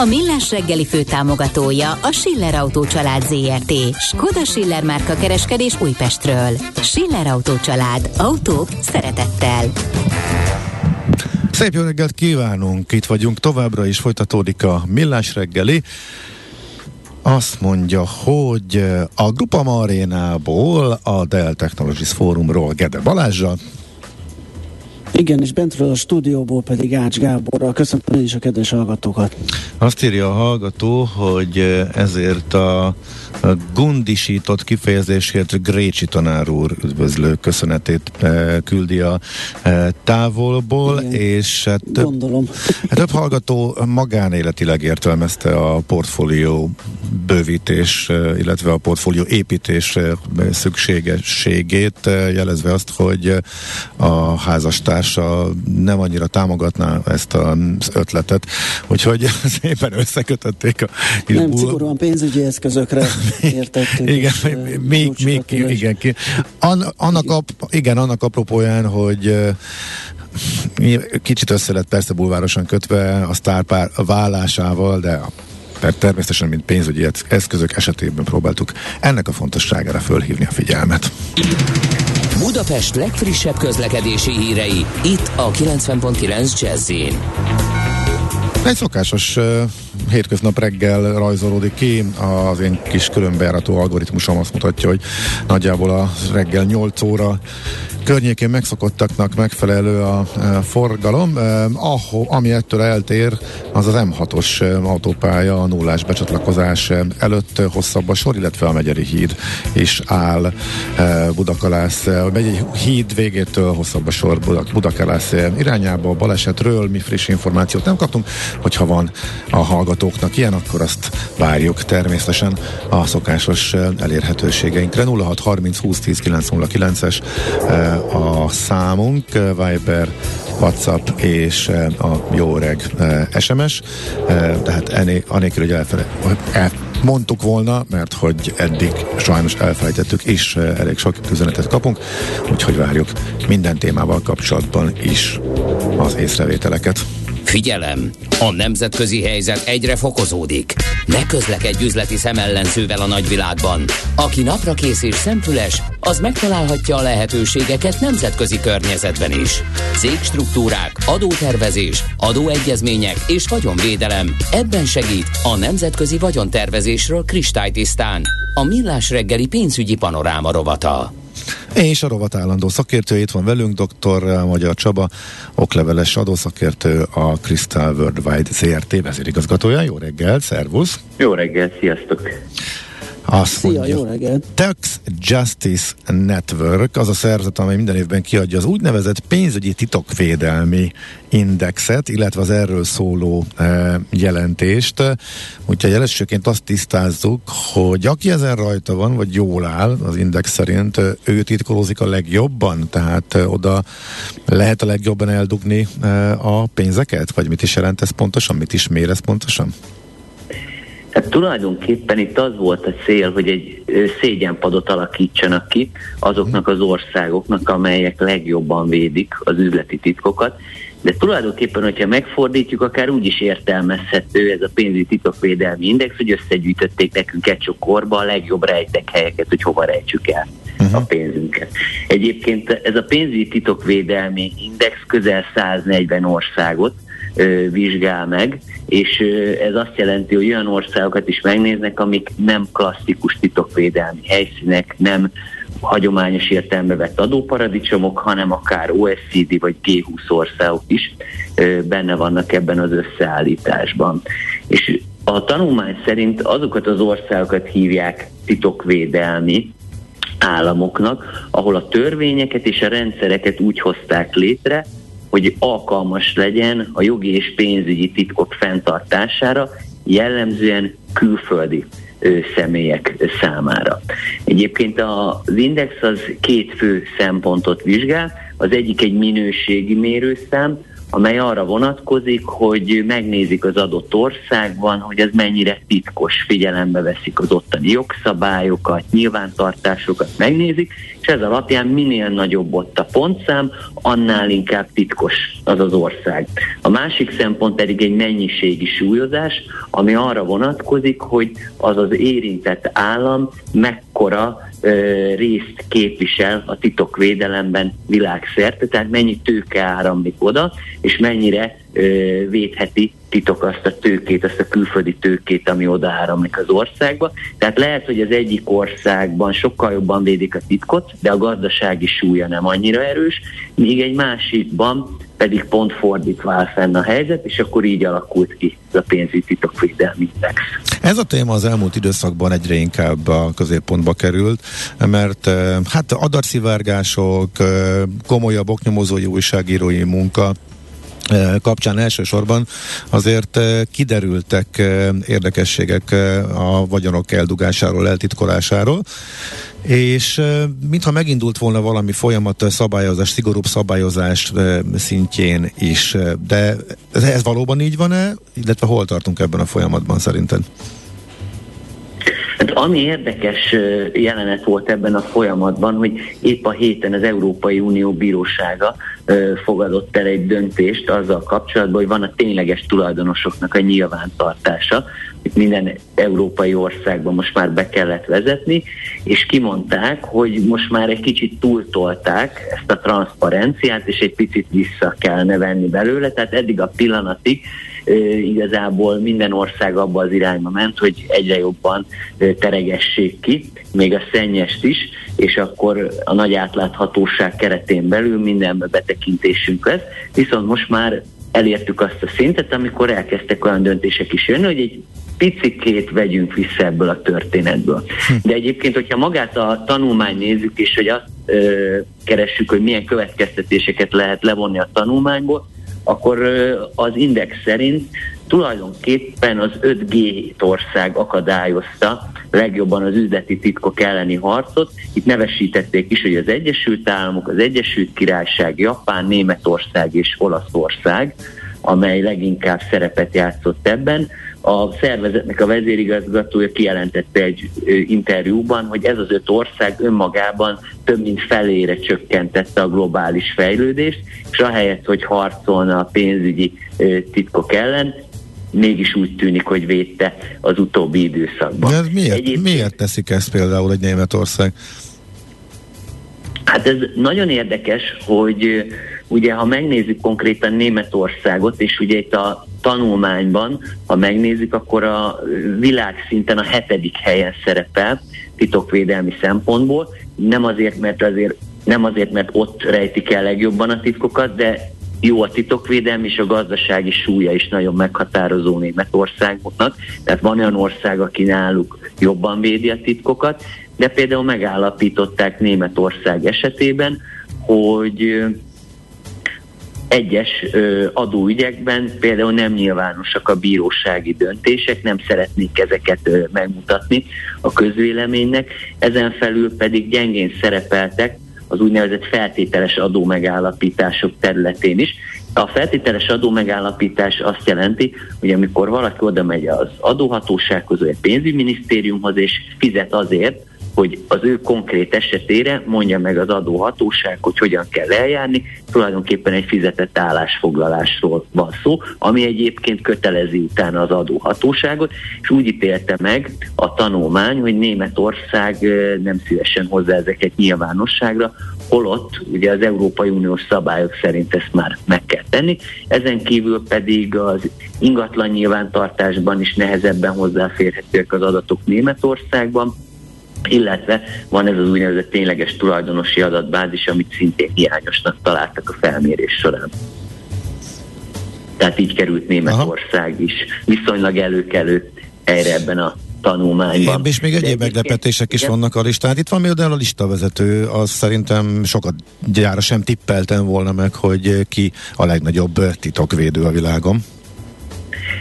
A Millás reggeli főtámogatója a Schiller Autó család ZRT. Skoda Schiller márka kereskedés Újpestről. Schiller Autó család. Autók szeretettel. Szép jó reggelt kívánunk! Itt vagyunk továbbra is, folytatódik a Millás reggeli. Azt mondja, hogy a Grupa Marénából, a Dell Technologies Fórumról Gede Balázsa, igen, és bentről a stúdióból pedig Ács Gáborral. Köszönöm én is a kedves hallgatókat. Azt írja a hallgató, hogy ezért a gundisított kifejezésért Grécsi tanár úr üdvözlő köszönetét küldi a távolból, Igen, és hát több, gondolom. Hát több hallgató magánéletileg értelmezte a portfólió bővítés, illetve a portfólió építés szükségességét, jelezve azt, hogy a házastársa nem annyira támogatná ezt az ötletet, úgyhogy szépen összekötötték a Nem szigorúan pénzügyi eszközökre értettük. igen, még, még, igen, ki. An, annak, a, igen, annak apropóján, hogy kicsit össze lett persze bulvárosan kötve a sztárpár vállásával, de tehát természetesen, mint pénzügyi eszközök esetében próbáltuk ennek a fontosságára fölhívni a figyelmet. Budapest legfrissebb közlekedési hírei, itt a 90.9 jazz egy szokásos hétköznap reggel rajzolódik ki, az én kis különbejárató algoritmusom azt mutatja, hogy nagyjából a reggel 8 óra környékén megszokottaknak megfelelő a, a forgalom. Eh, ahol, ami ettől eltér, az az M6-os eh, autópálya, a nullás becsatlakozás előtt hosszabb a sor, illetve a Megyeri híd is áll Budakalász. A Megyeri híd végétől hosszabb a sor Budak, Budakalász irányába. A balesetről mi friss információt nem kaptunk. Hogyha van a hallgatóknak ilyen, akkor azt várjuk természetesen a szokásos eh, elérhetőségeinkre. 06 30 20 10 909 es a számunk, Viber, WhatsApp és a jó reg SMS, tehát ennél, anélkül, hogy elfele, el, mondtuk volna, mert hogy eddig sajnos elfelejtettük, és elég sok üzenetet kapunk, úgyhogy várjuk minden témával kapcsolatban is az észrevételeket. Figyelem! A nemzetközi helyzet egyre fokozódik. Ne közlekedj üzleti szemellenzővel a nagyvilágban. Aki napra kész és szemfüles, az megtalálhatja a lehetőségeket nemzetközi környezetben is. Cégstruktúrák, adótervezés, adóegyezmények és vagyonvédelem. Ebben segít a Nemzetközi Vagyontervezésről kristálytisztán. A Millás reggeli pénzügyi panoráma rovata. És a rovat állandó szakértő itt van velünk, dr. Magyar Csaba, okleveles adószakértő, a Crystal Worldwide ZRT vezérigazgatója. Jó reggel, szervusz! Jó reggel, sziasztok! Azt Szia, mondja, jó reggelt! Tax Justice Network, az a szervezet, amely minden évben kiadja az úgynevezett pénzügyi titokvédelmi indexet, illetve az erről szóló e, jelentést. Úgyhogy elsőként azt tisztázzuk, hogy aki ezen rajta van, vagy jól áll az index szerint, ő titkolózik a legjobban, tehát e, oda lehet a legjobban eldugni e, a pénzeket, vagy mit is jelent ez pontosan, mit is mér ez pontosan? Hát tulajdonképpen itt az volt a cél, hogy egy szégyenpadot alakítsanak ki azoknak az országoknak, amelyek legjobban védik az üzleti titkokat, de tulajdonképpen, hogyha megfordítjuk, akár úgy is értelmezhető ez a pénzügyi titokvédelmi index, hogy összegyűjtötték nekünk egy korba a legjobb rejtek helyeket, hogy hova rejtsük el uh-huh. a pénzünket. Egyébként ez a pénzügyi titokvédelmi index közel 140 országot vizsgál meg, és ez azt jelenti, hogy olyan országokat is megnéznek, amik nem klasszikus titokvédelmi helyszínek, nem hagyományos értelme vett adóparadicsomok, hanem akár OECD vagy G20 országok is benne vannak ebben az összeállításban. És a tanulmány szerint azokat az országokat hívják titokvédelmi államoknak, ahol a törvényeket és a rendszereket úgy hozták létre, hogy alkalmas legyen a jogi és pénzügyi titkok fenntartására, jellemzően külföldi személyek számára. Egyébként az index az két fő szempontot vizsgál, az egyik egy minőségi mérőszám, amely arra vonatkozik, hogy megnézik az adott országban, hogy ez mennyire titkos, figyelembe veszik az ottani jogszabályokat, nyilvántartásokat megnézik, és ez alapján minél nagyobb ott a pontszám, annál inkább titkos az az ország. A másik szempont pedig egy mennyiségi súlyozás, ami arra vonatkozik, hogy az az érintett állam mekkora részt képvisel a titokvédelemben világszerte, tehát mennyi tőke áramlik oda, és mennyire védheti titok azt a tőkét, azt a külföldi tőkét, ami oda áramlik az országba. Tehát lehet, hogy az egyik országban sokkal jobban védik a titkot, de a gazdasági súlya nem annyira erős, míg egy másikban pedig pont fordítva áll fenn a helyzet, és akkor így alakult ki ez a pénzügyi titokvédelmi index. Ez a téma az elmúlt időszakban egyre inkább a középpontba került, mert hát adatszivárgások, komolyabb oknyomozói újságírói munka, kapcsán elsősorban azért kiderültek érdekességek a vagyonok eldugásáról, eltitkolásáról, és mintha megindult volna valami folyamat szabályozás, szigorúbb szabályozás szintjén is, de ez valóban így van-e, illetve hol tartunk ebben a folyamatban szerinted? Hát ami érdekes jelenet volt ebben a folyamatban, hogy épp a héten az Európai Unió Bírósága fogadott el egy döntést azzal kapcsolatban, hogy van a tényleges tulajdonosoknak a nyilvántartása, itt minden európai országban most már be kellett vezetni, és kimondták, hogy most már egy kicsit túltolták ezt a transzparenciát, és egy picit vissza kellene venni belőle, tehát eddig a pillanatig igazából minden ország abba az irányba ment, hogy egyre jobban teregessék ki, még a szennyest is, és akkor a nagy átláthatóság keretén belül mindenbe betekintésünk lesz. Viszont most már elértük azt a szintet, amikor elkezdtek olyan döntések is jönni, hogy egy picikét vegyünk vissza ebből a történetből. Hm. De egyébként, hogyha magát a tanulmány nézzük, és hogy azt ö, keressük, hogy milyen következtetéseket lehet levonni a tanulmányból, akkor az index szerint tulajdonképpen az 5G ország akadályozta legjobban az üzleti titkok elleni harcot. Itt nevesítették is, hogy az Egyesült Államok, az Egyesült Királyság, Japán, Németország és Olaszország, amely leginkább szerepet játszott ebben. A szervezetnek a vezérigazgatója kijelentette egy interjúban, hogy ez az öt ország önmagában több mint felére csökkentette a globális fejlődést, és ahelyett, hogy harcolna a pénzügyi titkok ellen, mégis úgy tűnik, hogy védte az utóbbi időszakban. De miért, Egyébként, miért teszik ezt például egy Németország? Hát ez nagyon érdekes, hogy ugye ha megnézzük konkrétan Németországot, és ugye itt a tanulmányban, ha megnézzük, akkor a világszinten a hetedik helyen szerepel titokvédelmi szempontból. Nem azért, mert azért nem azért, mert ott rejtik el legjobban a titkokat, de jó a titokvédelmi és a gazdasági súlya is nagyon meghatározó Németországoknak. Tehát van olyan ország, aki náluk jobban védi a titkokat, de például megállapították Németország esetében, hogy egyes adóügyekben például nem nyilvánosak a bírósági döntések, nem szeretnék ezeket megmutatni a közvéleménynek, ezen felül pedig gyengén szerepeltek az úgynevezett feltételes adó megállapítások területén is. A feltételes adó megállapítás azt jelenti, hogy amikor valaki oda megy az adóhatósághoz, vagy a pénzügyminisztériumhoz, és fizet azért, hogy az ő konkrét esetére mondja meg az adóhatóság, hogy hogyan kell eljárni. Tulajdonképpen egy fizetett állásfoglalásról van szó, ami egyébként kötelezi utána az adóhatóságot, és úgy ítélte meg a tanulmány, hogy Németország nem szívesen hozza ezeket nyilvánosságra, holott ugye az Európai Uniós szabályok szerint ezt már meg kell tenni. Ezen kívül pedig az ingatlan nyilvántartásban is nehezebben hozzáférhetőek az adatok Németországban, illetve van ez az úgynevezett tényleges tulajdonosi adatbázis, amit szintén hiányosnak találtak a felmérés során. Tehát így került Németország Aha. is viszonylag előkelő helyre ebben a tanulmányban. És még egyéb meglepetések is igen? vannak a listán. Itt van például a listavezető, az szerintem sokat gyára sem tippeltem volna meg, hogy ki a legnagyobb titokvédő a világon.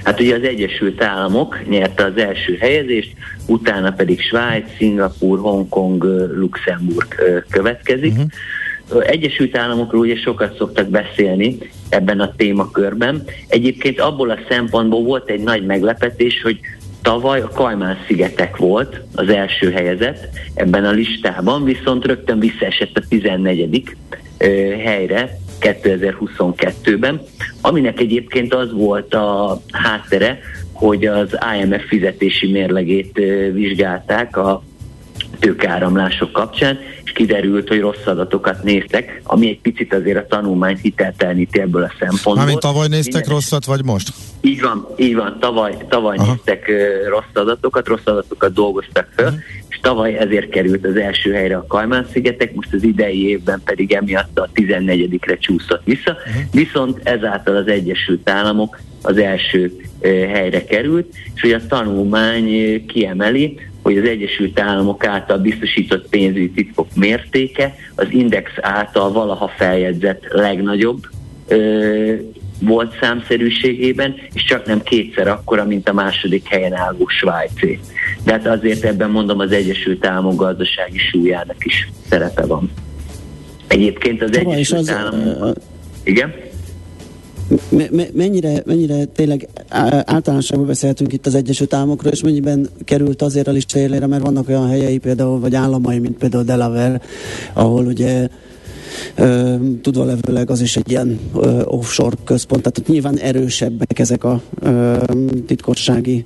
Hát ugye az Egyesült Államok nyerte az első helyezést, utána pedig Svájc, Szingapur, Hongkong, Luxemburg következik. Uh-huh. Egyesült Államokról ugye sokat szoktak beszélni ebben a témakörben. Egyébként abból a szempontból volt egy nagy meglepetés, hogy Tavaly a Kajmán-szigetek volt az első helyezett ebben a listában, viszont rögtön visszaesett a 14. helyre 2022-ben, aminek egyébként az volt a háttere, hogy az IMF fizetési mérlegét vizsgálták a tőkeáramlások kapcsán, és kiderült, hogy rossz adatokat néztek, ami egy picit azért a tanulmányt hitelteleníti ebből a szempontból. Mármint tavaly néztek Minden... rosszat, vagy most? Így van, így van, tavaly, tavaly néztek uh, rossz adatokat, rossz adatokat dolgoztak fel, uh-huh. És tavaly ezért került az első helyre a Kajmán-szigetek, most az idei évben pedig emiatt a 14-re csúszott vissza, uh-huh. viszont ezáltal az Egyesült Államok az első helyre került, és hogy a tanulmány kiemeli, hogy az Egyesült Államok által biztosított pénzügyi titkok mértéke az index által valaha feljegyzett legnagyobb volt számszerűségében, és csak nem kétszer akkora, mint a második helyen álló Svájcé. De hát azért ebben mondom az Egyesült Államok gazdasági súlyának is szerepe van. Egyébként az Tavaly Egyesült az, Államok... Igen? mennyire, mennyire tényleg általánosságban beszélhetünk itt az Egyesült Államokról, és mennyiben került azért a lista élére, mert vannak olyan helyei például, vagy államai, mint például Delaware, ahol ugye tudva levőleg az is egy ilyen offshore központ, tehát nyilván erősebbek ezek a titkossági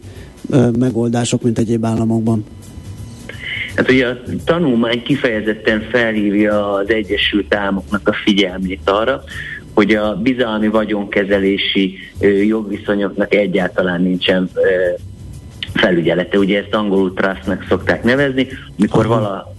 megoldások, mint egyéb államokban. Hát ugye a tanulmány kifejezetten felhívja az Egyesült Államoknak a figyelmét arra, hogy a bizalmi vagyonkezelési jogviszonyoknak egyáltalán nincsen felügyelete. Ugye ezt angolul trustnak szokták nevezni, mikor vala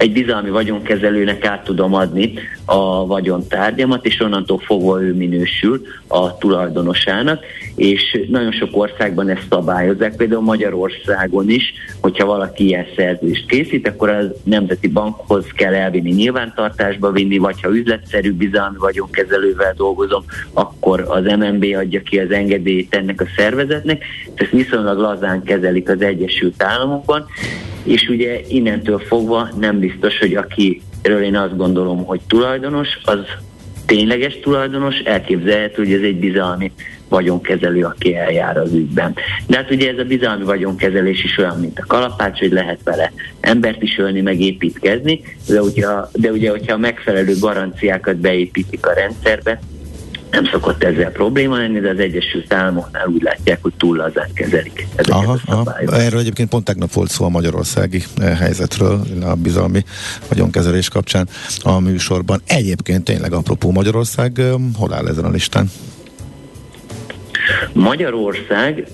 egy bizalmi vagyonkezelőnek át tudom adni a vagyontárgyamat, és onnantól fogva ő minősül a tulajdonosának, és nagyon sok országban ezt szabályozzák, például Magyarországon is, hogyha valaki ilyen szerződést készít, akkor az Nemzeti Bankhoz kell elvinni nyilvántartásba vinni, vagy ha üzletszerű bizalmi vagyonkezelővel dolgozom, akkor az MNB adja ki az engedélyt ennek a szervezetnek, ezt viszonylag lazán kezelik az Egyesült Államokban, és ugye innentől fogva nem biztos, hogy akiről én azt gondolom, hogy tulajdonos, az tényleges tulajdonos, elképzelhető, hogy ez egy bizalmi vagyonkezelő, aki eljár az ügyben. De hát ugye ez a bizalmi vagyonkezelés is olyan, mint a kalapács, hogy lehet vele embert is ölni, meg építkezni, de ugye, de ugye hogyha megfelelő garanciákat beépítik a rendszerbe, nem szokott ezzel probléma lenni, de az Egyesült Államoknál úgy látják, hogy túl lazán kezelik ezeket aha, a szabályokat. Erről egyébként pont tegnap volt szó a magyarországi eh, helyzetről, a bizalmi vagyonkezelés kapcsán a műsorban. Egyébként tényleg apropó Magyarország, eh, hol áll ezen a listán? Magyarország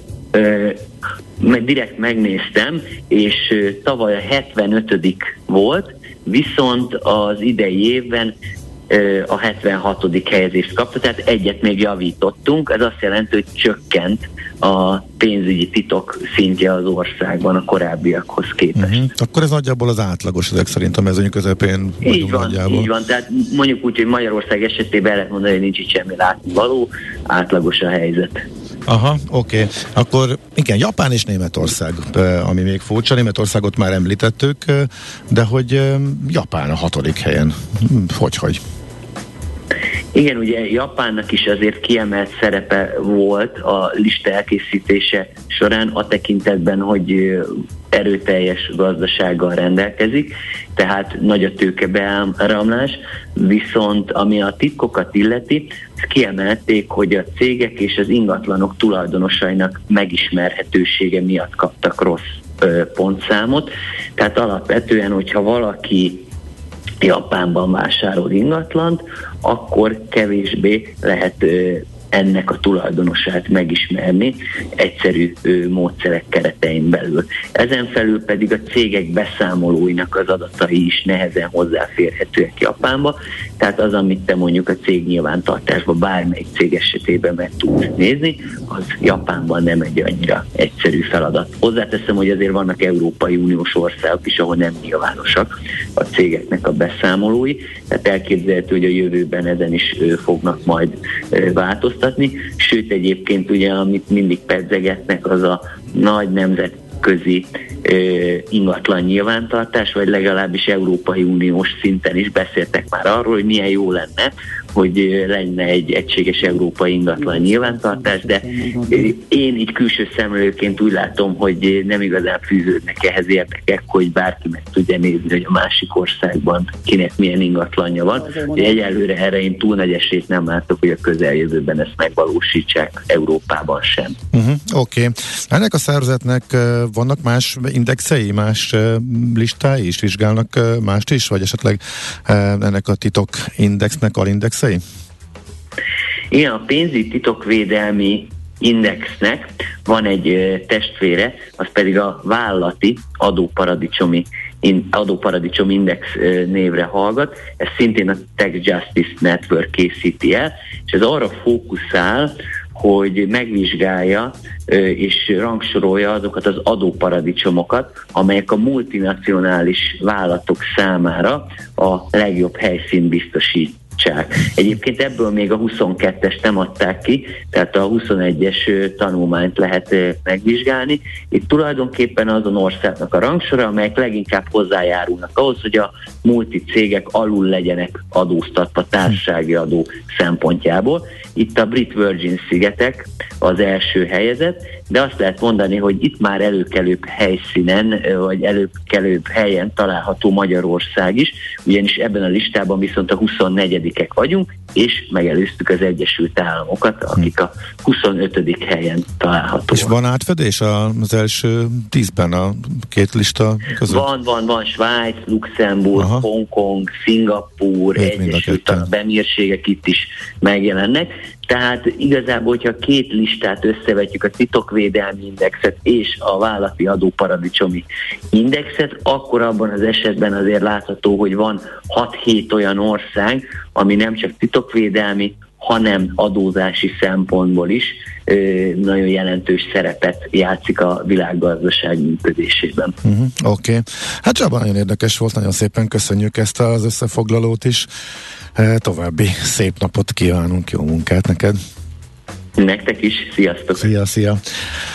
mert direkt megnéztem, és tavaly a 75 volt, viszont az idei évben a 76. helyezést kapta, tehát egyet még javítottunk, ez azt jelenti, hogy csökkent a pénzügyi titok szintje az országban a korábbiakhoz képest. Uh-huh. Akkor ez nagyjából az átlagos ezek szerint a mezőny közepén így van, nagyjából. Így van, tehát mondjuk úgy, hogy Magyarország esetében lehet mondani, hogy nincs itt semmi látnivaló, átlagos a helyzet. Aha, oké. Okay. Akkor igen, Japán és Németország, ami még furcsa. Németországot már említettük, de hogy Japán a hatodik helyen. Hm, hogy, hogy? Igen, ugye Japánnak is azért kiemelt szerepe volt a lista elkészítése során a tekintetben, hogy erőteljes gazdasággal rendelkezik, tehát nagy a tőkebeáramlás, viszont ami a titkokat illeti, kiemelték, hogy a cégek és az ingatlanok tulajdonosainak megismerhetősége miatt kaptak rossz pontszámot. Tehát alapvetően, hogyha valaki Japánban vásárol ingatlant, akkor kevésbé lehet ennek a tulajdonosát megismerni egyszerű módszerek keretein belül. Ezen felül pedig a cégek beszámolóinak az adatai is nehezen hozzáférhetőek Japánba, tehát az, amit te mondjuk a cég nyilvántartásban bármelyik cég esetében meg tudsz nézni, az Japánban nem egy annyira egyszerű feladat. Hozzáteszem, hogy azért vannak Európai Uniós országok is, ahol nem nyilvánosak a cégeknek a beszámolói, tehát elképzelhető, hogy a jövőben ezen is fognak majd változni adóztatni, sőt egyébként ugye, amit mindig pedzegetnek, az a nagy nemzetközi ingatlan nyilvántartás, vagy legalábbis Európai Uniós szinten is beszéltek már arról, hogy milyen jó lenne, hogy lenne egy egységes európai ingatlan nyilvántartás, de én így külső szemlőként úgy látom, hogy nem igazán fűződnek ehhez érdekek, hogy bárki meg tudja nézni, hogy a másik országban kinek milyen ingatlanja van. Egyelőre erre én túl nagy esélyt nem látok, hogy a közeljövőben ezt megvalósítsák Európában sem. Uh-huh, Oké. Okay. Ennek a szervezetnek vannak más indexei, más listái is vizsgálnak mást is, vagy esetleg ennek a titok indexnek alindexei? Igen, a pénzügyi titokvédelmi indexnek van egy testvére, az pedig a vállati adóparadicsomi adóparadicsom index névre hallgat, ez szintén a Tax Justice Network készíti el, és ez arra fókuszál, hogy megvizsgálja és rangsorolja azokat az adóparadicsomokat, amelyek a multinacionális vállalatok számára a legjobb helyszín biztosít bizottság. Egyébként ebből még a 22-es nem adták ki, tehát a 21-es tanulmányt lehet megvizsgálni. Itt tulajdonképpen azon országnak a rangsora, amelyek leginkább hozzájárulnak ahhoz, hogy a multi cégek alul legyenek adóztatva társasági adó szempontjából. Itt a Brit Virgin szigetek az első helyezett, de azt lehet mondani, hogy itt már előkelőbb helyszínen, vagy előkelőbb helyen található Magyarország is, ugyanis ebben a listában viszont a 24 vagyunk, és megelőztük az Egyesült Államokat, akik a 25. helyen találhatóak. És van átfedés az első tízben a két lista között? Van, van, van. Svájc, Luxemburg, Aha. Hongkong, Szingapúr, Egyesült a bemérségek itt is megjelennek. Tehát igazából, hogyha két listát összevetjük, a titokvédelmi indexet és a vállalati adóparadicsomi indexet, akkor abban az esetben azért látható, hogy van 6-7 olyan ország, ami nem csak titokvédelmi, hanem adózási szempontból is ö, nagyon jelentős szerepet játszik a világgazdaság működésében. Uh-huh, Oké. Okay. Hát Csaba, nagyon érdekes volt, nagyon szépen köszönjük ezt az összefoglalót is. További szép napot kívánunk, jó munkát neked! Nektek is, sziasztok! Szia, szia!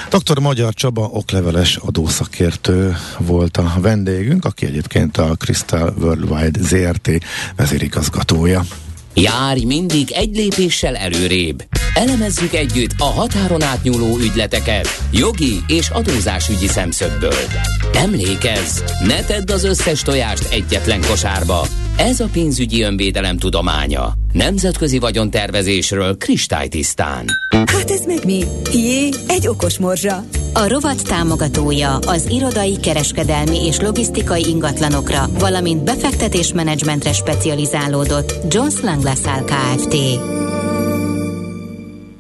Dr. Magyar Csaba okleveles adószakértő volt a vendégünk, aki egyébként a Crystal Worldwide ZRT vezérigazgatója. Járj mindig egy lépéssel előrébb. Elemezzük együtt a határon átnyúló ügyleteket jogi és adózásügyi szemszögből. Emlékezz, ne tedd az összes tojást egyetlen kosárba. Ez a pénzügyi önvédelem tudománya. Nemzetközi vagyontervezésről kristálytisztán. Hát ez meg mi? Jé, egy okos morzsa. A rovat támogatója az irodai, kereskedelmi és logisztikai ingatlanokra, valamint befektetésmenedzsmentre specializálódott Jones Lang LaSalle Kft.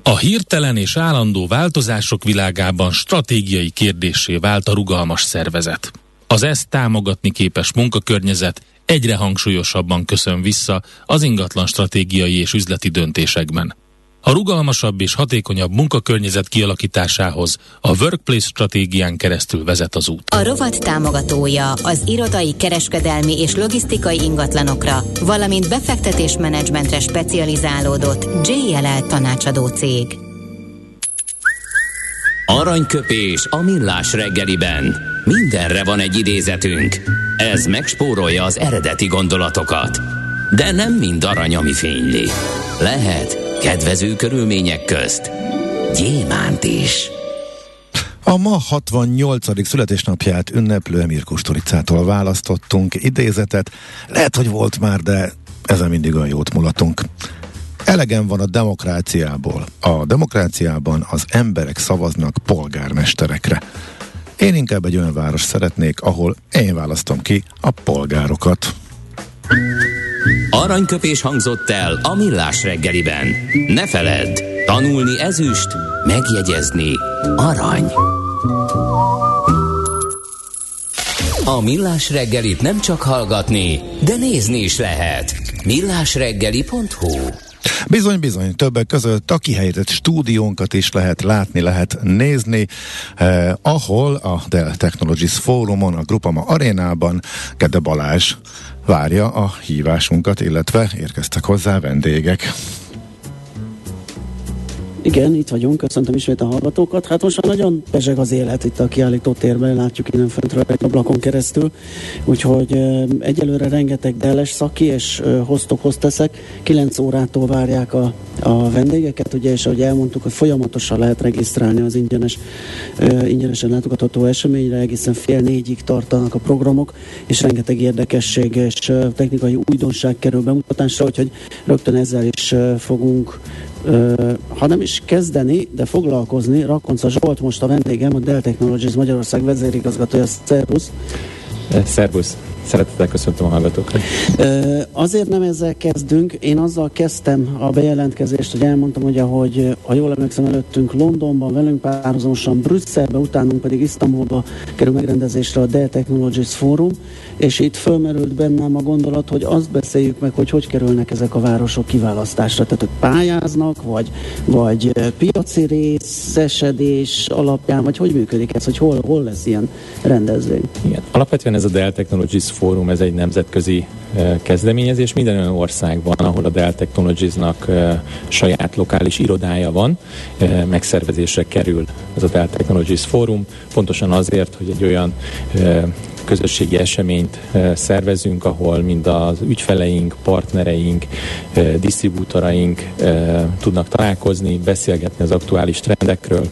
A hirtelen és állandó változások világában stratégiai kérdésé vált a rugalmas szervezet. Az ezt támogatni képes munkakörnyezet egyre hangsúlyosabban köszön vissza az ingatlan stratégiai és üzleti döntésekben. A rugalmasabb és hatékonyabb munkakörnyezet kialakításához a Workplace stratégián keresztül vezet az út. A rovat támogatója az irodai, kereskedelmi és logisztikai ingatlanokra, valamint befektetésmenedzsmentre specializálódott JLL tanácsadó cég. Aranyköpés a millás reggeliben. Mindenre van egy idézetünk. Ez megspórolja az eredeti gondolatokat. De nem mind arany, ami fényli. Lehet kedvező körülmények közt gyémánt is. A ma 68. születésnapját ünneplő Emir Kusturicától választottunk idézetet. Lehet, hogy volt már, de ezen mindig a jót mulatunk. Elegem van a demokráciából. A demokráciában az emberek szavaznak polgármesterekre. Én inkább egy olyan város szeretnék, ahol én választom ki a polgárokat. Aranyköpés hangzott el a millás reggeliben. Ne feledd, tanulni ezüst, megjegyezni arany. A millás reggelit nem csak hallgatni, de nézni is lehet. millásreggeli.hu Bizony, bizony, többek között a kihelyezett stúdiónkat is lehet látni, lehet nézni, eh, ahol a Dell Technologies Fórumon, a Grupama arénában Kede Balázs várja a hívásunkat, illetve érkeztek hozzá vendégek. Igen, itt vagyunk, köszöntöm ismét a hallgatókat. Hát most már nagyon pezseg az élet itt a kiállító térben, látjuk innen föntről egy ablakon keresztül, úgyhogy egyelőre rengeteg deles szaki és hoztok, hozteszek, 9 órától várják a, a vendégeket, ugye, és ahogy elmondtuk, hogy folyamatosan lehet regisztrálni az ingyenes, ingyenesen látogatható eseményre, egészen fél négyig tartanak a programok, és rengeteg érdekesség és technikai újdonság kerül bemutatásra, úgyhogy rögtön ezzel is uh, ha nem is kezdeni, de foglalkozni, Rakonca Zsolt most a vendégem, a Dell Technologies Magyarország vezérigazgatója, Szervusz! Szervusz! Szeretettel köszöntöm a hallgatókat. Azért nem ezzel kezdünk. Én azzal kezdtem a bejelentkezést, hogy elmondtam, hogy ahogy, ha jól emlékszem, előttünk Londonban, velünk párhuzamosan Brüsszelbe, utánunk pedig Isztambulba kerül megrendezésre a Dell Technologies Forum, és itt fölmerült bennem a gondolat, hogy azt beszéljük meg, hogy hogy kerülnek ezek a városok kiválasztásra. Tehát, hogy pályáznak, vagy, vagy piaci részesedés alapján, vagy hogy működik ez, hogy hol, hol lesz ilyen rendezvény? Igen. Alapvetően ez a Dell Technologies Fórum, ez egy nemzetközi kezdeményezés. Minden olyan országban, ahol a Dell Technologies-nak saját lokális irodája van, megszervezésre kerül ez a Dell Technologies Fórum, pontosan azért, hogy egy olyan közösségi eseményt szervezünk, ahol mind az ügyfeleink, partnereink, disztribútoraink tudnak találkozni, beszélgetni az aktuális trendekről,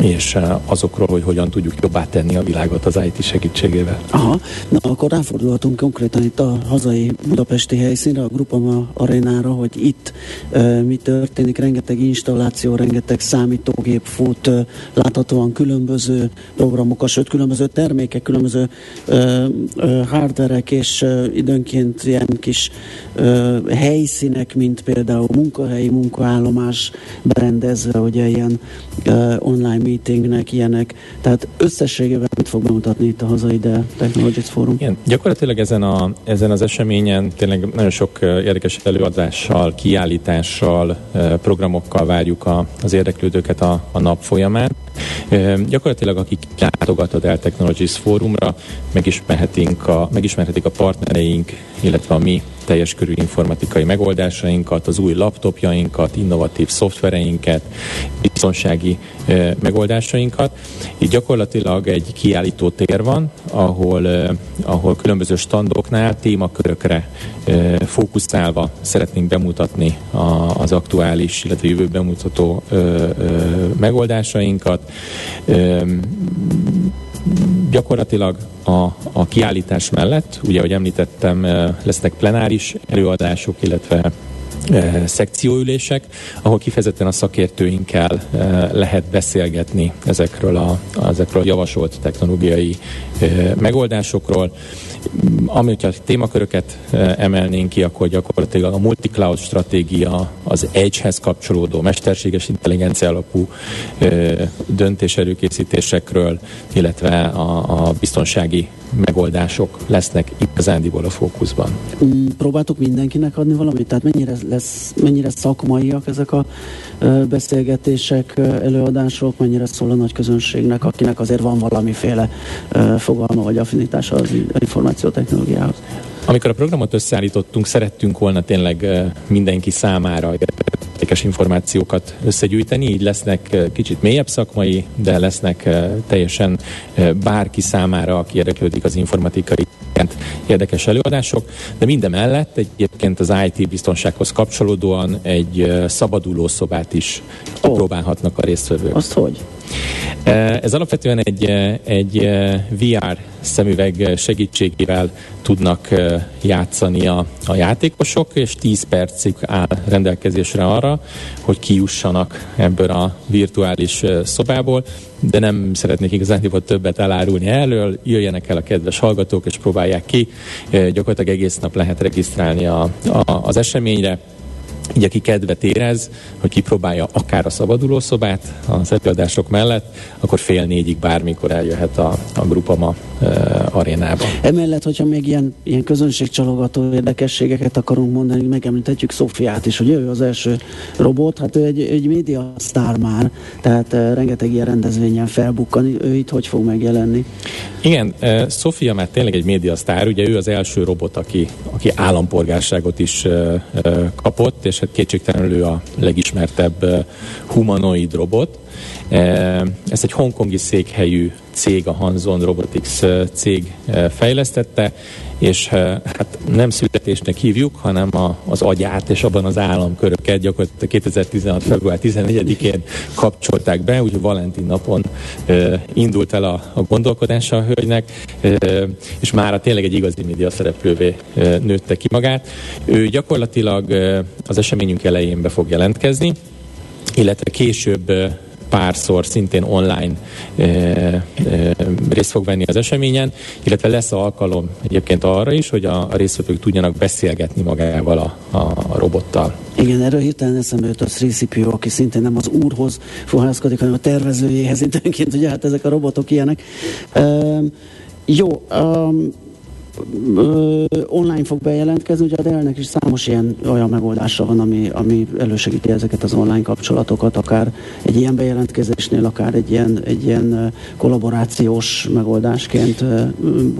és eh, azokról, hogy hogyan tudjuk jobbá tenni a világot az IT segítségével. Aha, na akkor ráfordulhatunk konkrétan itt a hazai budapesti helyszínre, a Grupama arénára, hogy itt e, mi történik, rengeteg installáció, rengeteg számítógép fut, e, láthatóan különböző programok, sőt különböző termékek, különböző e, e, hardverek és e, időnként ilyen kis e, helyszínek, mint például munkahelyi munkaállomás berendezve, ugye ilyen online meetingnek, ilyenek. Tehát összességében mit fog bemutatni itt a hazai de Technologies Forum? Igen, gyakorlatilag ezen, a, ezen az eseményen tényleg nagyon sok érdekes előadással, kiállítással, programokkal várjuk a, az érdeklődőket a, a nap folyamán. Gyakorlatilag akik látogat a Dell Technologies Fórumra, megismerhetik a, megismerhetik a partnereink, illetve a mi teljes körű informatikai megoldásainkat, az új laptopjainkat, innovatív szoftvereinket, biztonsági megoldásainkat. Így gyakorlatilag egy kiállító tér van, ahol, ahol különböző standoknál témakörökre fókuszálva szeretnénk bemutatni az aktuális, illetve jövő bemutató e, e, megoldásainkat. Gyakorlatilag a, a kiállítás mellett, ugye, ahogy említettem, lesznek plenáris előadások, illetve e, szekcióülések, ahol kifejezetten a szakértőinkkel e, lehet beszélgetni ezekről a, ezekről a javasolt technológiai megoldásokról. Ami, hogyha témaköröket emelnénk ki, akkor gyakorlatilag a multi-cloud stratégia, az Edge-hez kapcsolódó mesterséges intelligencia alapú döntés előkészítésekről, illetve a, a biztonsági megoldások lesznek igazándiból a fókuszban. Mm, próbáltuk mindenkinek adni valamit? Tehát mennyire, lesz, mennyire szakmaiak ezek a beszélgetések, előadások, mennyire szól a nagy közönségnek, akinek azért van valamiféle fogalma vagy affinitása az információtechnológiához? Amikor a programot összeállítottunk, szerettünk volna tényleg mindenki számára értékes információkat összegyűjteni, így lesznek kicsit mélyebb szakmai, de lesznek teljesen bárki számára, aki érdeklődik az informatikai érdekes előadások, de minden mellett egyébként az IT biztonsághoz kapcsolódóan egy szabaduló szobát is oh. próbálhatnak a résztvevők. Azt hogy? Ez alapvetően egy, egy VR szemüveg segítségével tudnak játszani a, a játékosok, és 10 percig áll rendelkezésre arra, hogy kijussanak ebből a virtuális szobából, de nem szeretnék igazán többet elárulni erről, jöjjenek el a kedves hallgatók, és próbálják ki. Gyakorlatilag egész nap lehet regisztrálni a, a, az eseményre, így aki kedvet érez, hogy kipróbálja akár a szabadulószobát az előadások mellett, akkor fél négyig bármikor eljöhet a, a Grupama e, arénába. Emellett, hogyha még ilyen, ilyen közönségcsalogató érdekességeket akarunk mondani, megemlíthetjük Szofiát is, hogy ő az első robot, hát ő egy, egy média sztár már, tehát e, rengeteg ilyen rendezvényen felbukkan, ő itt hogy fog megjelenni? Igen, uh, Sofia már tényleg egy médiasztár, ugye ő az első robot, aki, aki állampolgárságot is uh, uh, kapott, és hát kétségtelenül ő a legismertebb uh, humanoid robot. Uh, ezt egy hongkongi székhelyű cég, a Hanzon Robotics cég fejlesztette, és hát nem születésnek hívjuk, hanem a, az agyát és abban az államköröket gyakorlatilag 2016. február 14-én kapcsolták be, úgyhogy Valentin napon e, indult el a, a gondolkodása a hölgynek, e, és már tényleg egy igazi média szereplővé e, nőtte ki magát. Ő gyakorlatilag e, az eseményünk elején be fog jelentkezni, illetve később párszor szintén online e, e, részt fog venni az eseményen, illetve lesz alkalom egyébként arra is, hogy a, a résztvevők tudjanak beszélgetni magával a, a, a robottal. Igen, erről hirtelen eszembe jött a 3CPO, aki szintén nem az úrhoz fohászkodik, hanem a tervezőjéhez időnként, ugye hát ezek a robotok ilyenek. Um, jó, um, online fog bejelentkezni, ugye a Dell-nek is számos ilyen olyan megoldása van, ami, ami elősegíti ezeket az online kapcsolatokat, akár egy ilyen bejelentkezésnél, akár egy ilyen, egy ilyen kollaborációs megoldásként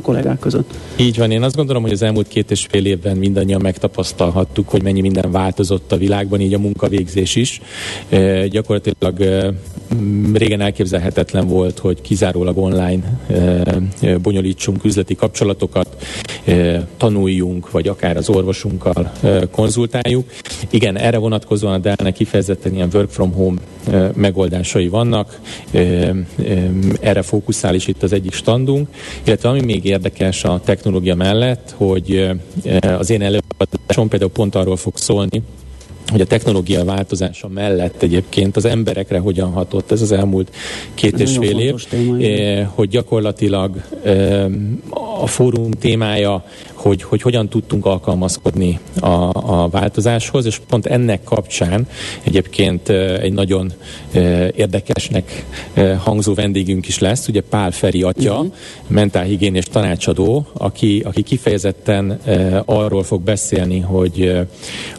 kollégák között. Így van, én azt gondolom, hogy az elmúlt két és fél évben mindannyian megtapasztalhattuk, hogy mennyi minden változott a világban, így a munkavégzés is. E, gyakorlatilag régen elképzelhetetlen volt, hogy kizárólag online e, bonyolítsunk üzleti kapcsolatokat, tanuljunk, vagy akár az orvosunkkal konzultáljuk. Igen, erre vonatkozóan a Dell-nek kifejezetten ilyen work from home megoldásai vannak, erre fókuszál is itt az egyik standunk, illetve ami még érdekes a technológia mellett, hogy az én előadásom például pont arról fog szólni, hogy a technológia változása mellett egyébként az emberekre hogyan hatott ez az elmúlt két ez és fél év, téma, hogy gyakorlatilag a fórum témája hogy, hogy hogyan tudtunk alkalmazkodni a, a változáshoz, és pont ennek kapcsán egyébként egy nagyon érdekesnek hangzó vendégünk is lesz, ugye Pál Feri atya, uh-huh. mentálhigiénés tanácsadó, aki, aki kifejezetten arról fog beszélni, hogy,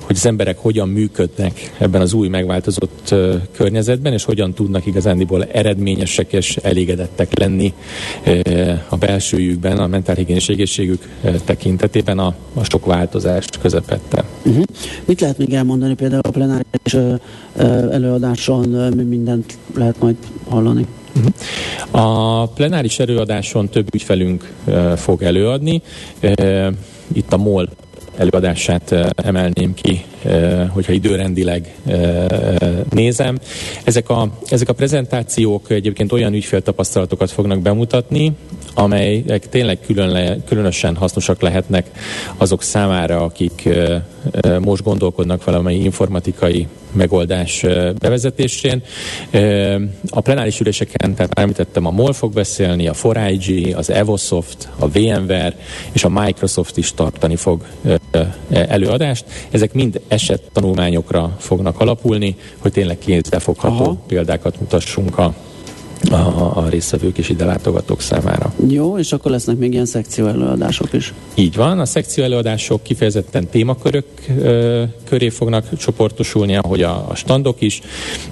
hogy az emberek hogyan működnek ebben az új megváltozott környezetben, és hogyan tudnak igazándiból eredményesek és elégedettek lenni a belsőjükben, a mentálhigiénés egészségük tekintetében tekintetében a, a sok változás közepette. Uh-huh. Mit lehet még elmondani például a plenáris előadáson, mi mindent lehet majd hallani? Uh-huh. A plenáris előadáson több ügyfelünk fog előadni. Itt a MOL előadását emelném ki, hogyha időrendileg nézem. Ezek a, ezek a prezentációk egyébként olyan ügyféltapasztalatokat fognak bemutatni, amelyek tényleg külön, különösen hasznosak lehetnek azok számára, akik most gondolkodnak valamely informatikai megoldás bevezetésén. A plenáris üléseken, tehát említettem, a MOL fog beszélni, a 4IG, az Evosoft, a VMware és a Microsoft is tartani fog előadást. Ezek mind eset tanulmányokra fognak alapulni, hogy tényleg kézzelfogható példákat mutassunk a a, a résztvevők és ide látogatók számára. Jó, és akkor lesznek még ilyen szekció előadások is. Így van, a szekció előadások kifejezetten témakörök ö, köré fognak csoportosulni, ahogy a, a standok is.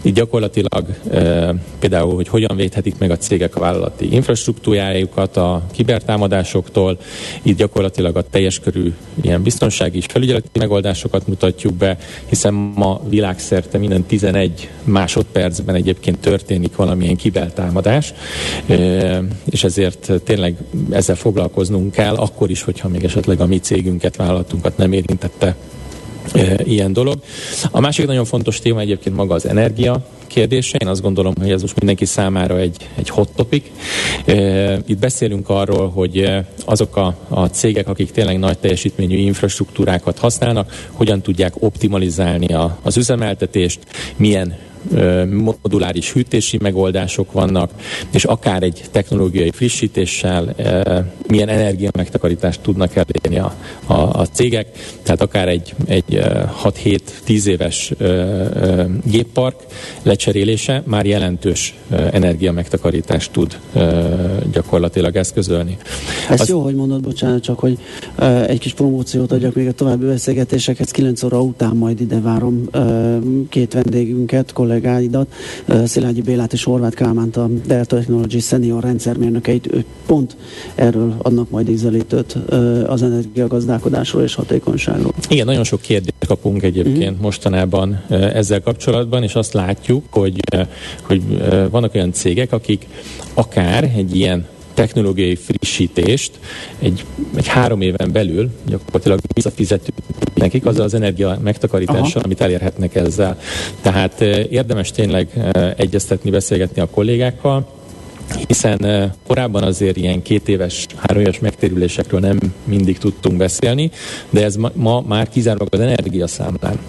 Itt gyakorlatilag ö, például, hogy hogyan védhetik meg a cégek a vállalati infrastruktúrájukat a kibertámadásoktól. Itt gyakorlatilag a teljes körű ilyen biztonsági és felügyeleti megoldásokat mutatjuk be, hiszen ma világszerte minden 11 másodpercben egyébként történik valamilyen kiber támadás, és ezért tényleg ezzel foglalkoznunk kell, akkor is, hogyha még esetleg a mi cégünket, vállalatunkat nem érintette ilyen dolog. A másik nagyon fontos téma egyébként maga az energia kérdése. Én azt gondolom, hogy ez most mindenki számára egy, egy hot topic. Itt beszélünk arról, hogy azok a, a cégek, akik tényleg nagy teljesítményű infrastruktúrákat használnak, hogyan tudják optimalizálni a, az üzemeltetést, milyen moduláris hűtési megoldások vannak, és akár egy technológiai frissítéssel milyen energia megtakarítást tudnak elérni a, a, a cégek, tehát akár egy, egy 6-7-10 éves géppark lecserélése már jelentős energia megtakarítást tud gyakorlatilag eszközölni. Ez Az... jó, hogy mondod, bocsánat, csak hogy egy kis promóciót adjak még a további beszélgetésekhez. 9 óra után majd ide várom két vendégünket, kollégáidat, Szilágyi Bélát és Horváth Kálmánt, a Dell Technology senior rendszermérnökeit, ők pont erről adnak majd ízelítőt az energiagazdálkodásról és hatékonyságról. Igen, nagyon sok kérdést kapunk egyébként mm. mostanában ezzel kapcsolatban, és azt látjuk, hogy, hogy vannak olyan cégek, akik akár egy ilyen technológiai frissítést egy, egy három éven belül gyakorlatilag visszafizetünk nekik azzal az energia megtakarítással, Aha. amit elérhetnek ezzel. Tehát érdemes tényleg egyeztetni, beszélgetni a kollégákkal, hiszen korábban azért ilyen két éves, három éves megtérülésekről nem mindig tudtunk beszélni, de ez ma, ma már kizárólag az energiaszámlán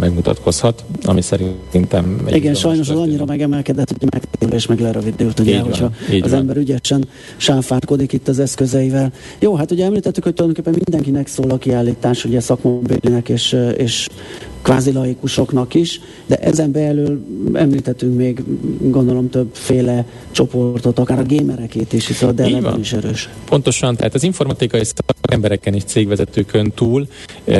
megmutatkozhat, ami szerintem... Igen, sajnos az annyira megemelkedett, hogy megtérülés meg lerövidült, ugye, így hogyha van, az van. ember ügyesen sáfárkodik itt az eszközeivel. Jó, hát ugye említettük, hogy tulajdonképpen mindenkinek szól a kiállítás, ugye szakmabélinek és, és kvázi laikusoknak is, de ezen belül említettünk még gondolom többféle csoportot, akár a gémerekét is, hiszen a Dell is erős. Pontosan, tehát az informatikai szakembereken és cégvezetőkön túl e,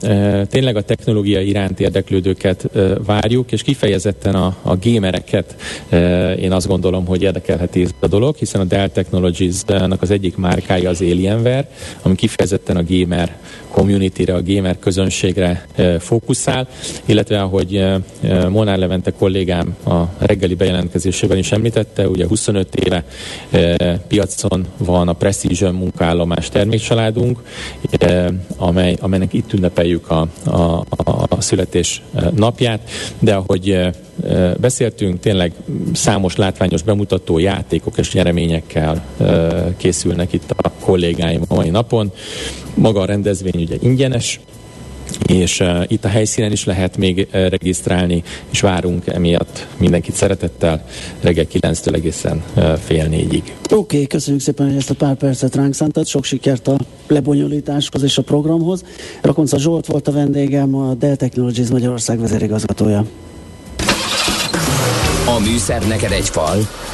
e, tényleg a technológia iránt érdeklődőket e, várjuk, és kifejezetten a, a gémereket e, én azt gondolom, hogy érdekelheti ez a dolog, hiszen a Dell Technologies-nak az egyik márkája az Alienware, ami kifejezetten a gamer community-re, a gamer közönségre e, fókuszál, illetve ahogy e, e, Molnár Levente kollégám a reggeli bejelentkezésében is említette, ugye 25 éve piacon van a Precision munkállomás termékcsaládunk, amely, amelynek itt ünnepeljük a, a, a születés napját, de ahogy beszéltünk, tényleg számos látványos bemutató játékok és nyereményekkel készülnek itt a kollégáim a mai napon. Maga a rendezvény ugye ingyenes, és uh, itt a helyszínen is lehet még uh, regisztrálni, és várunk emiatt mindenkit szeretettel reggel 9-től egészen uh, fél négyig. Oké, okay, köszönjük szépen, hogy ezt a pár percet ránk szántad, sok sikert a lebonyolításhoz és a programhoz. Rakonca Zsolt volt a vendégem, a Dell Technologies Magyarország vezérigazgatója. A műszer neked egy fal,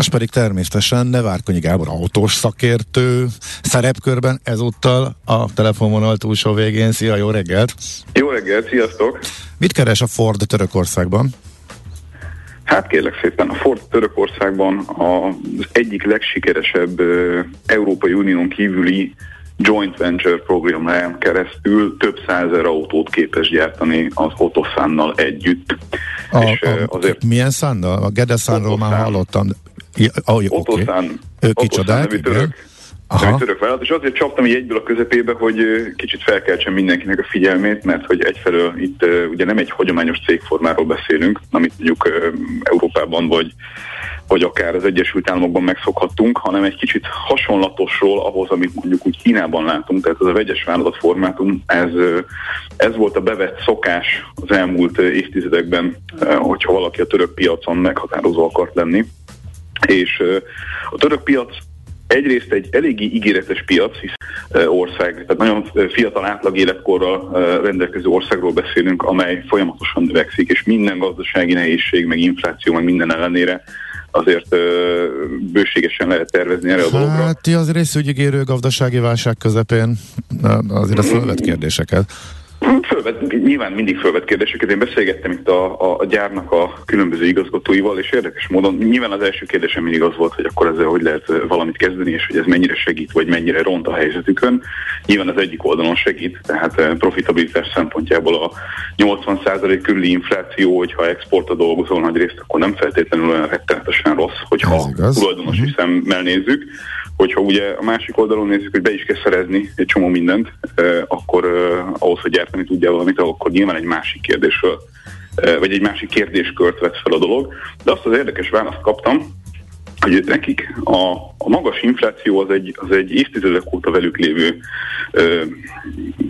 Most pedig természetesen Nevárkonyi Gábor autós szakértő szerepkörben ezúttal a telefonvonal túlsó végén. Szia, jó reggelt! Jó reggelt, sziasztok! Mit keres a Ford Törökországban? Hát kérlek szépen, a Ford Törökországban az egyik legsikeresebb Európai Unión kívüli joint venture programján keresztül több százer autót képes gyártani az Otoszánnal együtt. A, és a, azért milyen szánnal? A Gedeszánról már hallottam. Ja, oh, Otoszán, okay. Ő kicsodák, igen. Aha. török vállalat, és azért csaptam így egyből a közepébe, hogy kicsit felkeltsem mindenkinek a figyelmét, mert hogy egyfelől itt ugye nem egy hagyományos cégformáról beszélünk, amit mondjuk Európában vagy vagy akár az Egyesült Államokban megszokhattunk, hanem egy kicsit hasonlatosról ahhoz, amit mondjuk úgy Kínában látunk, tehát ez a vegyes vállalatformátum, ez, ez volt a bevett szokás az elmúlt évtizedekben, hogyha valaki a török piacon meghatározó akart lenni. És a török piac egyrészt egy eléggé ígéretes piac, hisz ország, tehát nagyon fiatal átlag életkorral rendelkező országról beszélünk, amely folyamatosan növekszik, és minden gazdasági nehézség, meg infláció, meg minden ellenére azért bőségesen lehet tervezni erre a dologra. Hát ti az részügyigérő gazdasági válság közepén azért a fölvet kérdéseket. Fölvet, nyilván mindig fölvet kérdéseket. Én beszélgettem itt a, a, a gyárnak a különböző igazgatóival, és érdekes módon nyilván az első kérdésem mindig az volt, hogy akkor ezzel hogy lehet valamit kezdeni, és hogy ez mennyire segít, vagy mennyire ront a helyzetükön. Nyilván az egyik oldalon segít, tehát profitabilitás szempontjából a 80% körüli infláció, hogyha exportra dolgozol nagy részt, akkor nem feltétlenül olyan rettenetesen rossz, hogyha tulajdonosi uh-huh. szemmel nézzük hogyha ugye a másik oldalon nézzük, hogy be is kell szerezni egy csomó mindent, akkor ahhoz, hogy gyártani tudja valamit, akkor nyilván egy másik kérdésről, vagy egy másik kérdéskört vett fel a dolog. De azt az érdekes választ kaptam, hogy nekik a, a magas infláció az egy, az egy évtizedek óta velük lévő ö,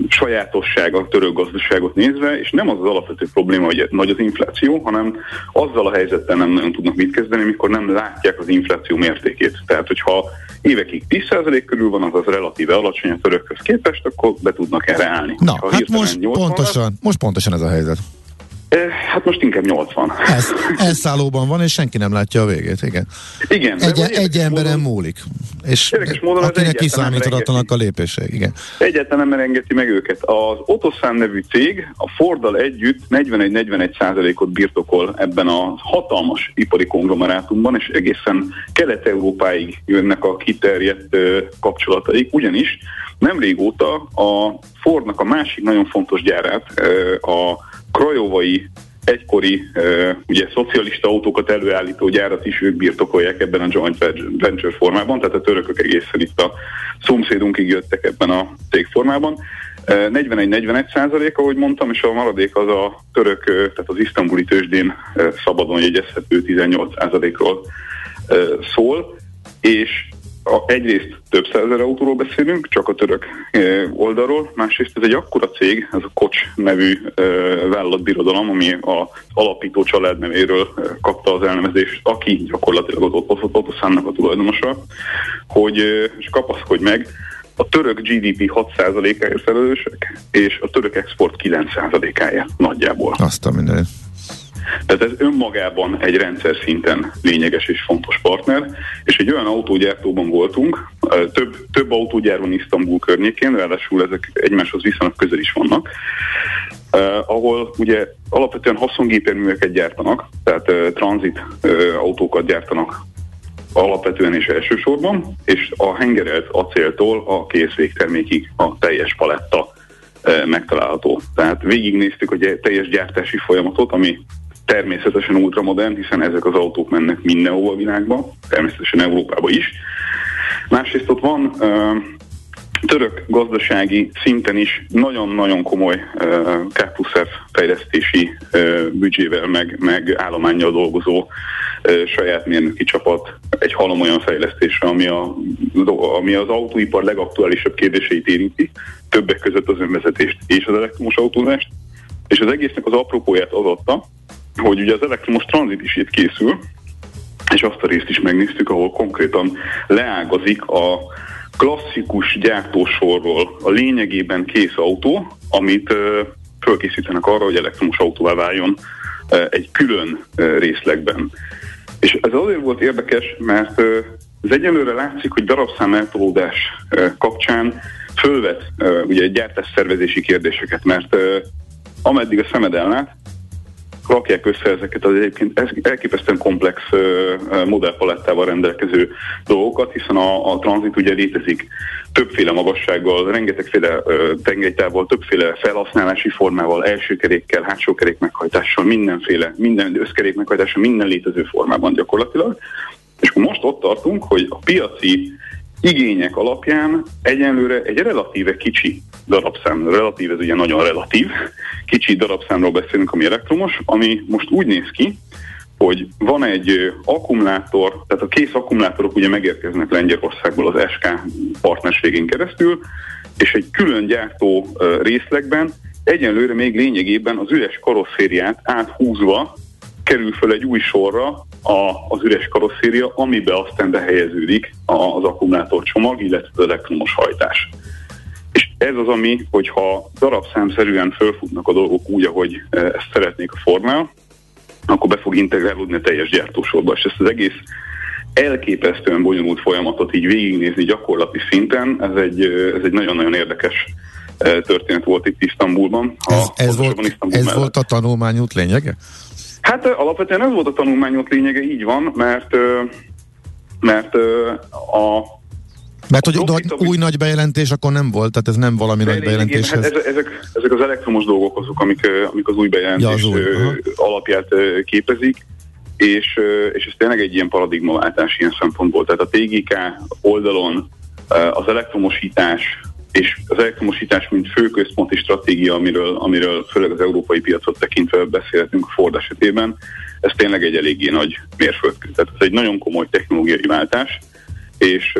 sajátosság a török gazdaságot nézve, és nem az az alapvető probléma, hogy nagy az infláció, hanem azzal a helyzettel nem nagyon tudnak mit kezdeni, mikor nem látják az infláció mértékét. Tehát, hogyha évekig 10% körül van, azaz relatíve alacsony a törökhöz képest, akkor be tudnak erre állni. Na, ha hát most pontosan, lesz, most pontosan ez a helyzet. Hát most inkább 80. Ez, elszállóban van, és senki nem látja a végét, igen. Igen. Egy, egy emberen módon, múlik. És módon akinek kiszámíthatatlanak a lépések, igen. Egyáltalán nem engedi meg őket. Az Otoszán nevű cég a Forddal együtt 41-41 százalékot birtokol ebben a hatalmas ipari konglomerátumban, és egészen Kelet-Európáig jönnek a kiterjedt kapcsolataik, ugyanis nem régóta a Fordnak a másik nagyon fontos gyárát, a krajovai egykori ugye szocialista autókat előállító gyárat is ők birtokolják ebben a joint venture formában, tehát a törökök egészen itt a szomszédunkig jöttek ebben a cégformában. 41-41 százalék, ahogy mondtam, és a maradék az a török, tehát az isztambuli tőzsdén szabadon jegyezhető 18 százalékról szól, és a, egyrészt több százezer autóról beszélünk, csak a török oldalról, másrészt ez egy akkora cég, ez a Kocs nevű e, vállalatbirodalom, ami az alapító család nevéről kapta az elnevezést, aki gyakorlatilag az Otoszánnak a tulajdonosa, hogy és kapaszkodj meg, a török GDP 6%-áért felelősek, és a török export 9%-áért nagyjából. Azt a minden. Tehát ez önmagában egy rendszer szinten lényeges és fontos partner, és egy olyan autógyártóban voltunk, több, több autógyár van Isztambul környékén, ráadásul ezek egymáshoz viszonylag közel is vannak, Uh, ahol ugye alapvetően haszongépjárműveket gyártanak, tehát uh, tranzit uh, autókat gyártanak alapvetően és elsősorban, és a hengerelt acéltól a kész végtermékig a teljes paletta megtalálható. Tehát végignéztük a teljes gyártási folyamatot, ami természetesen ultramodern, hiszen ezek az autók mennek mindenhova a világban, természetesen Európába is. Másrészt ott van török gazdasági szinten is nagyon-nagyon komoly K fejlesztési uh, büdzsével, meg, meg állományjal dolgozó saját mérnöki csapat egy halom olyan fejlesztésre, ami, a, ami az autóipar legaktuálisabb kérdéseit érinti, többek között az önvezetést és az elektromos autózást, és az egésznek az apropóját az adta, hogy ugye az elektromos tranzit is itt készül, és azt a részt is megnéztük, ahol konkrétan leágazik a klasszikus gyártósorról a lényegében kész autó, amit fölkészítenek arra, hogy elektromos autóvá váljon egy külön részlegben. És ez azért volt érdekes, mert ez egyelőre látszik, hogy darabszám eltolódás kapcsán fölvet ugye gyártás szervezési kérdéseket, mert ameddig a szemed ellát, rakják össze ezeket az egyébként elképesztően komplex modellpalettával rendelkező dolgokat, hiszen a, a tranzit ugye létezik többféle magassággal, rengetegféle tengelytávol, többféle felhasználási formával, első kerékkel, hátsó kerék meghajtással, mindenféle, minden összkerék meghajtással, minden létező formában gyakorlatilag. És akkor most ott tartunk, hogy a piaci igények alapján egyenlőre egy relatíve kicsi darabszám, relatív, ez ugye nagyon relatív, kicsi darabszámról beszélünk, ami elektromos, ami most úgy néz ki, hogy van egy akkumulátor, tehát a kész akkumulátorok ugye megérkeznek Lengyelországból az SK partnerségén keresztül, és egy külön gyártó részlegben egyenlőre még lényegében az üres karosszériát áthúzva kerül föl egy új sorra a, az üres karosszéria, amibe aztán behelyeződik az akkumulátorcsomag, illetve az elektromos hajtás. Ez az, ami, hogyha darabszámszerűen fölfutnak a dolgok úgy, ahogy e, ezt szeretnék a formál, akkor be fog integrálódni a teljes gyártósorba. És ezt az egész elképesztően bonyolult folyamatot így végignézni gyakorlati szinten, ez egy, e, ez egy nagyon-nagyon érdekes e, történet volt itt Isztambulban. Ez, ez, volt, Isztambul ez volt a tanulmányút lényege? Hát alapvetően ez volt a tanulmányok lényege, így van, mert mert a mert hogy oda új nagy bejelentés akkor nem volt, tehát ez nem valami nagy bejelentés. Hát ezek, ezek az elektromos dolgok azok, amik, amik az új bejelentés ja, az új. alapját képezik, és, és ez tényleg egy ilyen paradigmaváltás ilyen szempontból. Tehát a TGK oldalon az elektromosítás és az elektromosítás, mint főközponti stratégia, amiről, amiről főleg az európai piacot tekintve beszélhetünk a Ford esetében, ez tényleg egy eléggé nagy mérföldkő. Tehát ez egy nagyon komoly technológiai váltás, és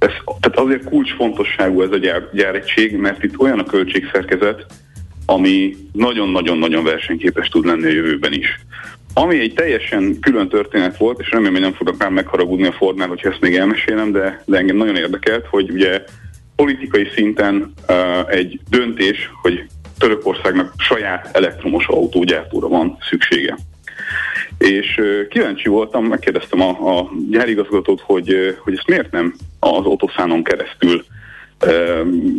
ez, tehát azért kulcsfontosságú ez a gyár, gyáregység, mert itt olyan a költségszerkezet, ami nagyon-nagyon-nagyon versenyképes tud lenni a jövőben is. ami egy teljesen külön történet volt, és remélem, hogy nem fognak rám megharagudni a Fordnál, hogyha ezt még elmesélem, de, de engem nagyon érdekelt, hogy ugye politikai szinten uh, egy döntés, hogy Törökországnak saját elektromos autógyártóra van szüksége. És kíváncsi voltam, megkérdeztem a, a gyárigazgatót, hogy, hogy ezt miért nem az autoszánon keresztül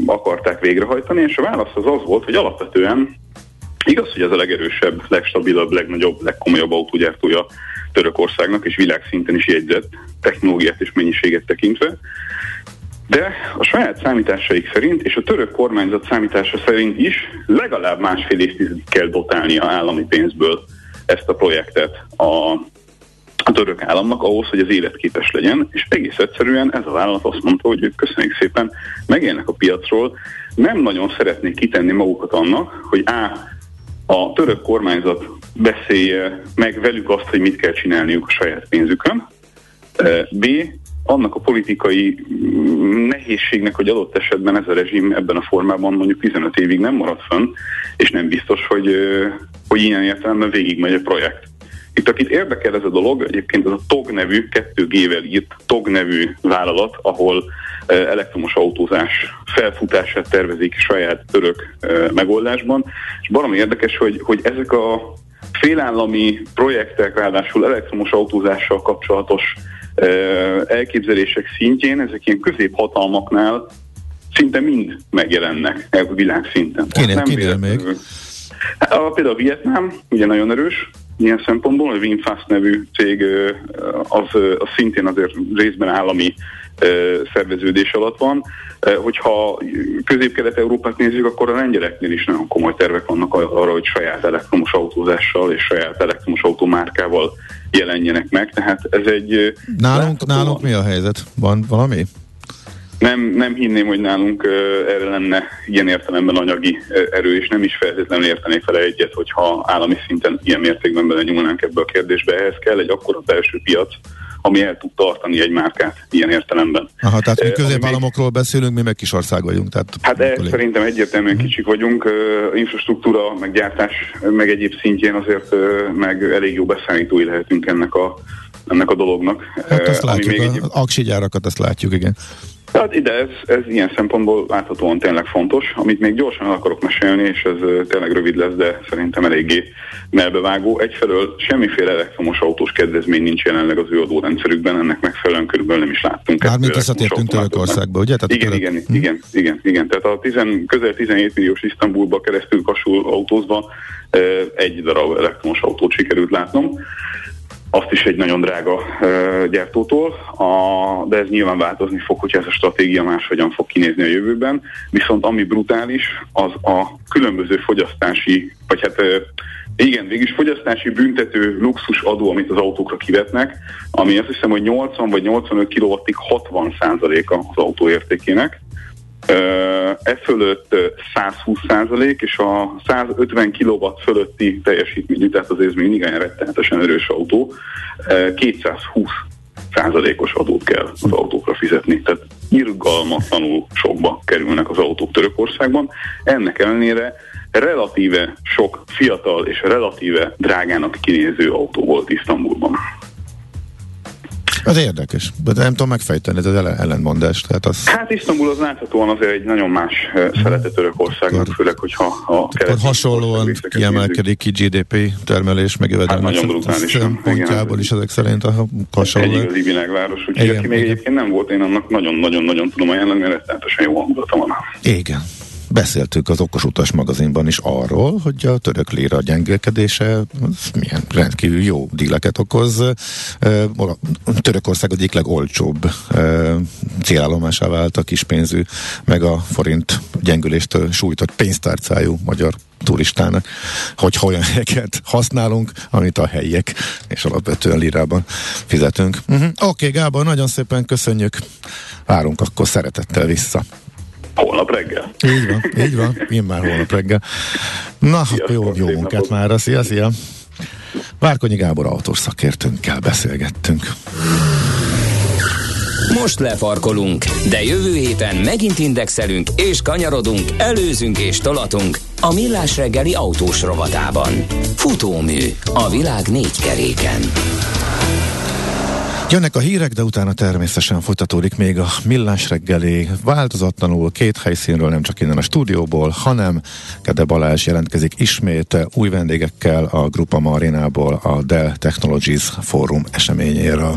akarták végrehajtani, és a válasz az az volt, hogy alapvetően Igaz, hogy ez a legerősebb, legstabilabb, legnagyobb, legkomolyabb autógyártója Törökországnak, és világszinten is jegyzett technológiát és mennyiséget tekintve. De a saját számításaik szerint, és a török kormányzat számítása szerint is legalább másfél évtizedig kell dotálnia állami pénzből ezt a projektet a, a török államnak ahhoz, hogy az életképes legyen, és egész egyszerűen ez a vállalat azt mondta, hogy ők köszönjük szépen, megélnek a piacról, nem nagyon szeretnék kitenni magukat annak, hogy A a török kormányzat beszélje meg velük azt, hogy mit kell csinálniuk a saját pénzükön. B. Annak a politikai mm, nehézségnek, hogy adott esetben ez a rezsim ebben a formában mondjuk 15 évig nem marad fönn, és nem biztos, hogy, hogy ilyen értelemben végigmegy a projekt. Itt akit érdekel ez a dolog, egyébként ez a TOG nevű, 2G-vel írt TOG nevű vállalat, ahol elektromos autózás felfutását tervezik saját török megoldásban, és baromi érdekes, hogy, hogy ezek a félállami projektek, ráadásul elektromos autózással kapcsolatos elképzelések szintjén, ezek ilyen középhatalmaknál szinte mind megjelennek világszinten. Kinél, kinél még? Hát, például a Vietnám ugye nagyon erős, ilyen szempontból, a Winfast nevű cég az, az szintén azért részben állami szerveződés alatt van. Hogyha közép-kelet-európát nézzük, akkor a lengyeleknél is nagyon komoly tervek vannak arra, hogy saját elektromos autózással és saját elektromos automárkával jelenjenek meg. Tehát ez egy... Nálunk, nálunk mi a helyzet? Van valami? Nem, nem hinném, hogy nálunk erre lenne ilyen értelemben anyagi erő, és nem is feltétlenül értenék fel egyet, hogyha állami szinten ilyen mértékben belenyúlnánk ebbe a kérdésbe. Ehhez kell egy akkora belső piac, ami el tud tartani egy márkát ilyen értelemben. Aha, tehát mi középállamokról még... beszélünk, mi meg kis ország vagyunk. Tehát hát ez szerintem egyértelműen uh-huh. kicsik vagyunk, uh, infrastruktúra, meg gyártás, meg egyéb szintjén azért uh, meg elég jó beszállítói lehetünk ennek a, ennek a dolognak. Hát azt látjuk, még a, egy... aksi gyárakat azt látjuk, igen. Hát ide ez, ez ilyen szempontból láthatóan tényleg fontos. Amit még gyorsan el akarok mesélni, és ez tényleg rövid lesz, de szerintem eléggé melbevágó. Egyfelől semmiféle elektromos autós kedvezmény nincs jelenleg az ő adórendszerükben, ennek megfelelően körülbelül nem is láttunk. Mármint visszatértünk Törökországba, ugye? Tehát igen, igen, hm? igen, igen, igen. Tehát a tizen, közel 17 milliós Isztambulba keresztül kasul autózva egy darab elektromos autót sikerült látnom azt is egy nagyon drága gyártótól, a, de ez nyilván változni fog, hogyha ez a stratégia máshogyan fog kinézni a jövőben. Viszont ami brutális, az a különböző fogyasztási, vagy hát igen, végülis fogyasztási büntető luxus adó, amit az autókra kivetnek, ami azt hiszem, hogy 80 vagy 85 kW-ig 60 a az autó értékének. E fölött 120 százalék, és a 150 kW fölötti teljesítményű, tehát az ez még igen rettenetesen erős autó, 220 százalékos adót kell az autókra fizetni. Tehát irgalmatlanul sokba kerülnek az autók Törökországban. Ennek ellenére relatíve sok fiatal és relatíve drágának kinéző autó volt Isztambulban. Ez érdekes, de nem tudom megfejteni, ez az ellentmondás. Tehát az... Hát Isztambul az láthatóan azért egy nagyon más szerete Törökországnak, főleg, hogyha a Akkor hasonlóan kiemelkedik ki GDP termelés, meg jövedelmek hát szempontjából is ezek szerint a hasonló. Egy igazi világváros, úgyhogy aki még egyébként nem volt, én annak nagyon-nagyon-nagyon tudom ajánlani, mert rettenetesen jó hangulata van. Igen. Beszéltük az Okos Utas magazinban is arról, hogy a török léra gyengélkedése milyen rendkívül jó díleket okoz. Törökország egyik legolcsóbb célállomásá vált a kispénzű, meg a forint gyengüléstől sújtott pénztárcájú magyar turistának, hogy olyan helyeket használunk, amit a helyiek, és alapvetően lirában fizetünk. Uh-huh. Oké, okay, Gábor, nagyon szépen köszönjük. Várunk akkor szeretettel vissza. Holnap reggel. Így van, így van, én már holnap reggel. Na, Sziasztok, jó, jó munkát már, szia, szia. Várkonyi Gábor autós szakértőnkkel beszélgettünk. Most lefarkolunk, de jövő héten megint indexelünk és kanyarodunk, előzünk és tolatunk a Millás reggeli autós rovatában. Futómű a világ négy keréken. Jönnek a hírek, de utána természetesen folytatódik még a millás reggeli változatlanul két helyszínről, nem csak innen a stúdióból, hanem Kede Balázs jelentkezik ismét új vendégekkel a Grupa Marinából a Dell Technologies Fórum eseményéről.